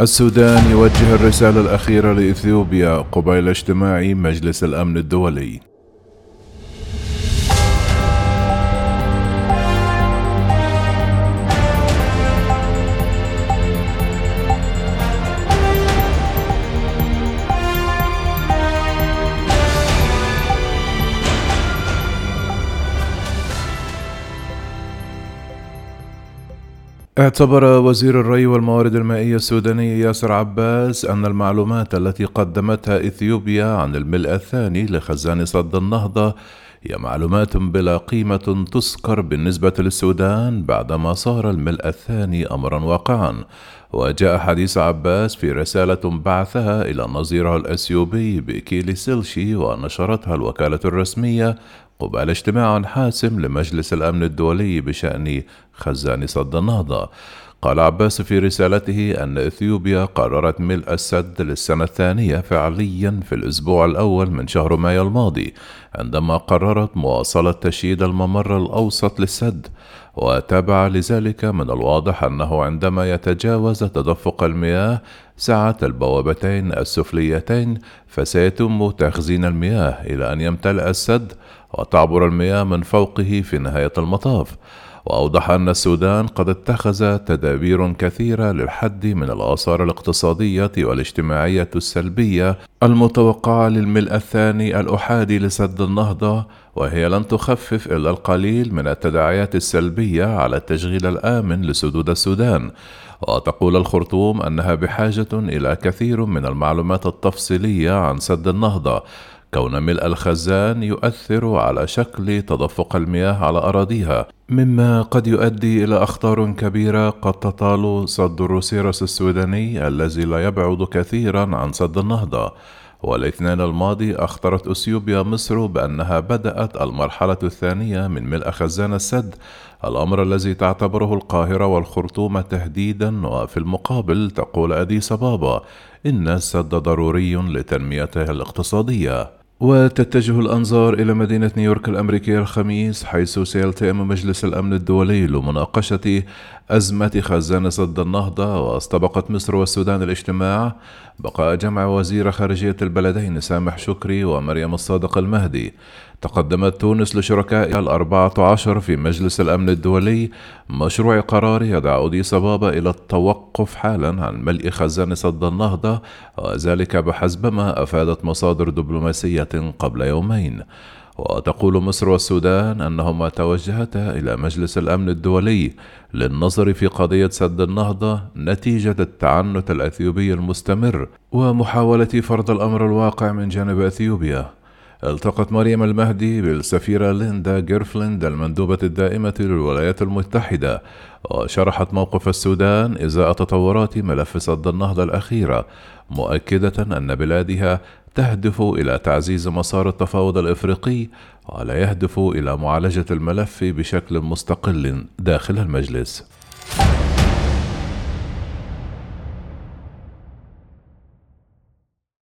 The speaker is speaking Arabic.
السودان يوجه الرسالة الأخيرة لإثيوبيا قبيل اجتماع مجلس الأمن الدولي. اعتبر وزير الري والموارد المائية السوداني ياسر عباس أن المعلومات التي قدمتها إثيوبيا عن الملء الثاني لخزان صد النهضة هي معلومات بلا قيمة تذكر بالنسبة للسودان بعدما صار الملء الثاني أمرا واقعا. وجاء حديث عباس في رسالة بعثها إلى نظيره الأثيوبي بكيلي سيلشي ونشرتها الوكالة الرسمية قبل اجتماع حاسم لمجلس الأمن الدولي بشأن خزان صد النهضة. قال عباس في رسالته أن إثيوبيا قررت ملء السد للسنة الثانية فعليا في الأسبوع الأول من شهر مايو الماضي عندما قررت مواصلة تشييد الممر الأوسط للسد وتابع لذلك من الواضح أنه عندما يتجاوز تدفق المياه سعة البوابتين السفليتين فسيتم تخزين المياه إلى أن يمتلئ السد وتعبر المياه من فوقه في نهاية المطاف. وأوضح أن السودان قد اتخذ تدابير كثيرة للحد من الآثار الاقتصادية والاجتماعية السلبية المتوقعة للملء الثاني الأحادي لسد النهضة وهي لن تخفف إلا القليل من التداعيات السلبية على التشغيل الآمن لسدود السودان. وتقول الخرطوم أنها بحاجة إلى كثير من المعلومات التفصيلية عن سد النهضة كون ملء الخزان يؤثر على شكل تدفق المياه على أراضيها مما قد يؤدي إلى أخطار كبيرة قد تطال سد الروسيرس السوداني الذي لا يبعد كثيرا عن سد النهضة. والاثنين الماضي أخطرت أثيوبيا مصر بأنها بدأت المرحلة الثانية من ملء خزان السد الأمر الذي تعتبره القاهرة والخرطوم تهديدا وفي المقابل تقول أديس بابا إن السد ضروري لتنميته الاقتصادية. وتتجه الأنظار إلى مدينة نيويورك الأمريكية الخميس حيث سيلتئم مجلس الأمن الدولي لمناقشة أزمة خزان سد النهضة واستبقت مصر والسودان الاجتماع. بلقاء جمع وزير خارجية البلدين سامح شكري ومريم الصادق المهدي. تقدمت تونس لشركائها الأربعة عشر في مجلس الأمن الدولي مشروع قرار يدعو أديس أبابا إلى التوقف حالا عن ملء خزان سد النهضة وذلك بحسب ما أفادت مصادر دبلوماسية قبل يومين. وتقول مصر والسودان أنهما توجهتا إلى مجلس الأمن الدولي للنظر في قضية سد النهضة نتيجة التعنت الأثيوبي المستمر ومحاولة فرض الأمر الواقع من جانب أثيوبيا. التقت مريم المهدي بالسفيرة ليندا غرينفيلد المندوبة الدائمة للولايات المتحدة وشرحت موقف السودان إزاء تطورات ملف سد النهضة الأخيرة مؤكدة أن بلادها تهدف إلى تعزيز مسار التفاوض الإفريقي ولا يهدف إلى معالجة الملف بشكل مستقل داخل المجلس.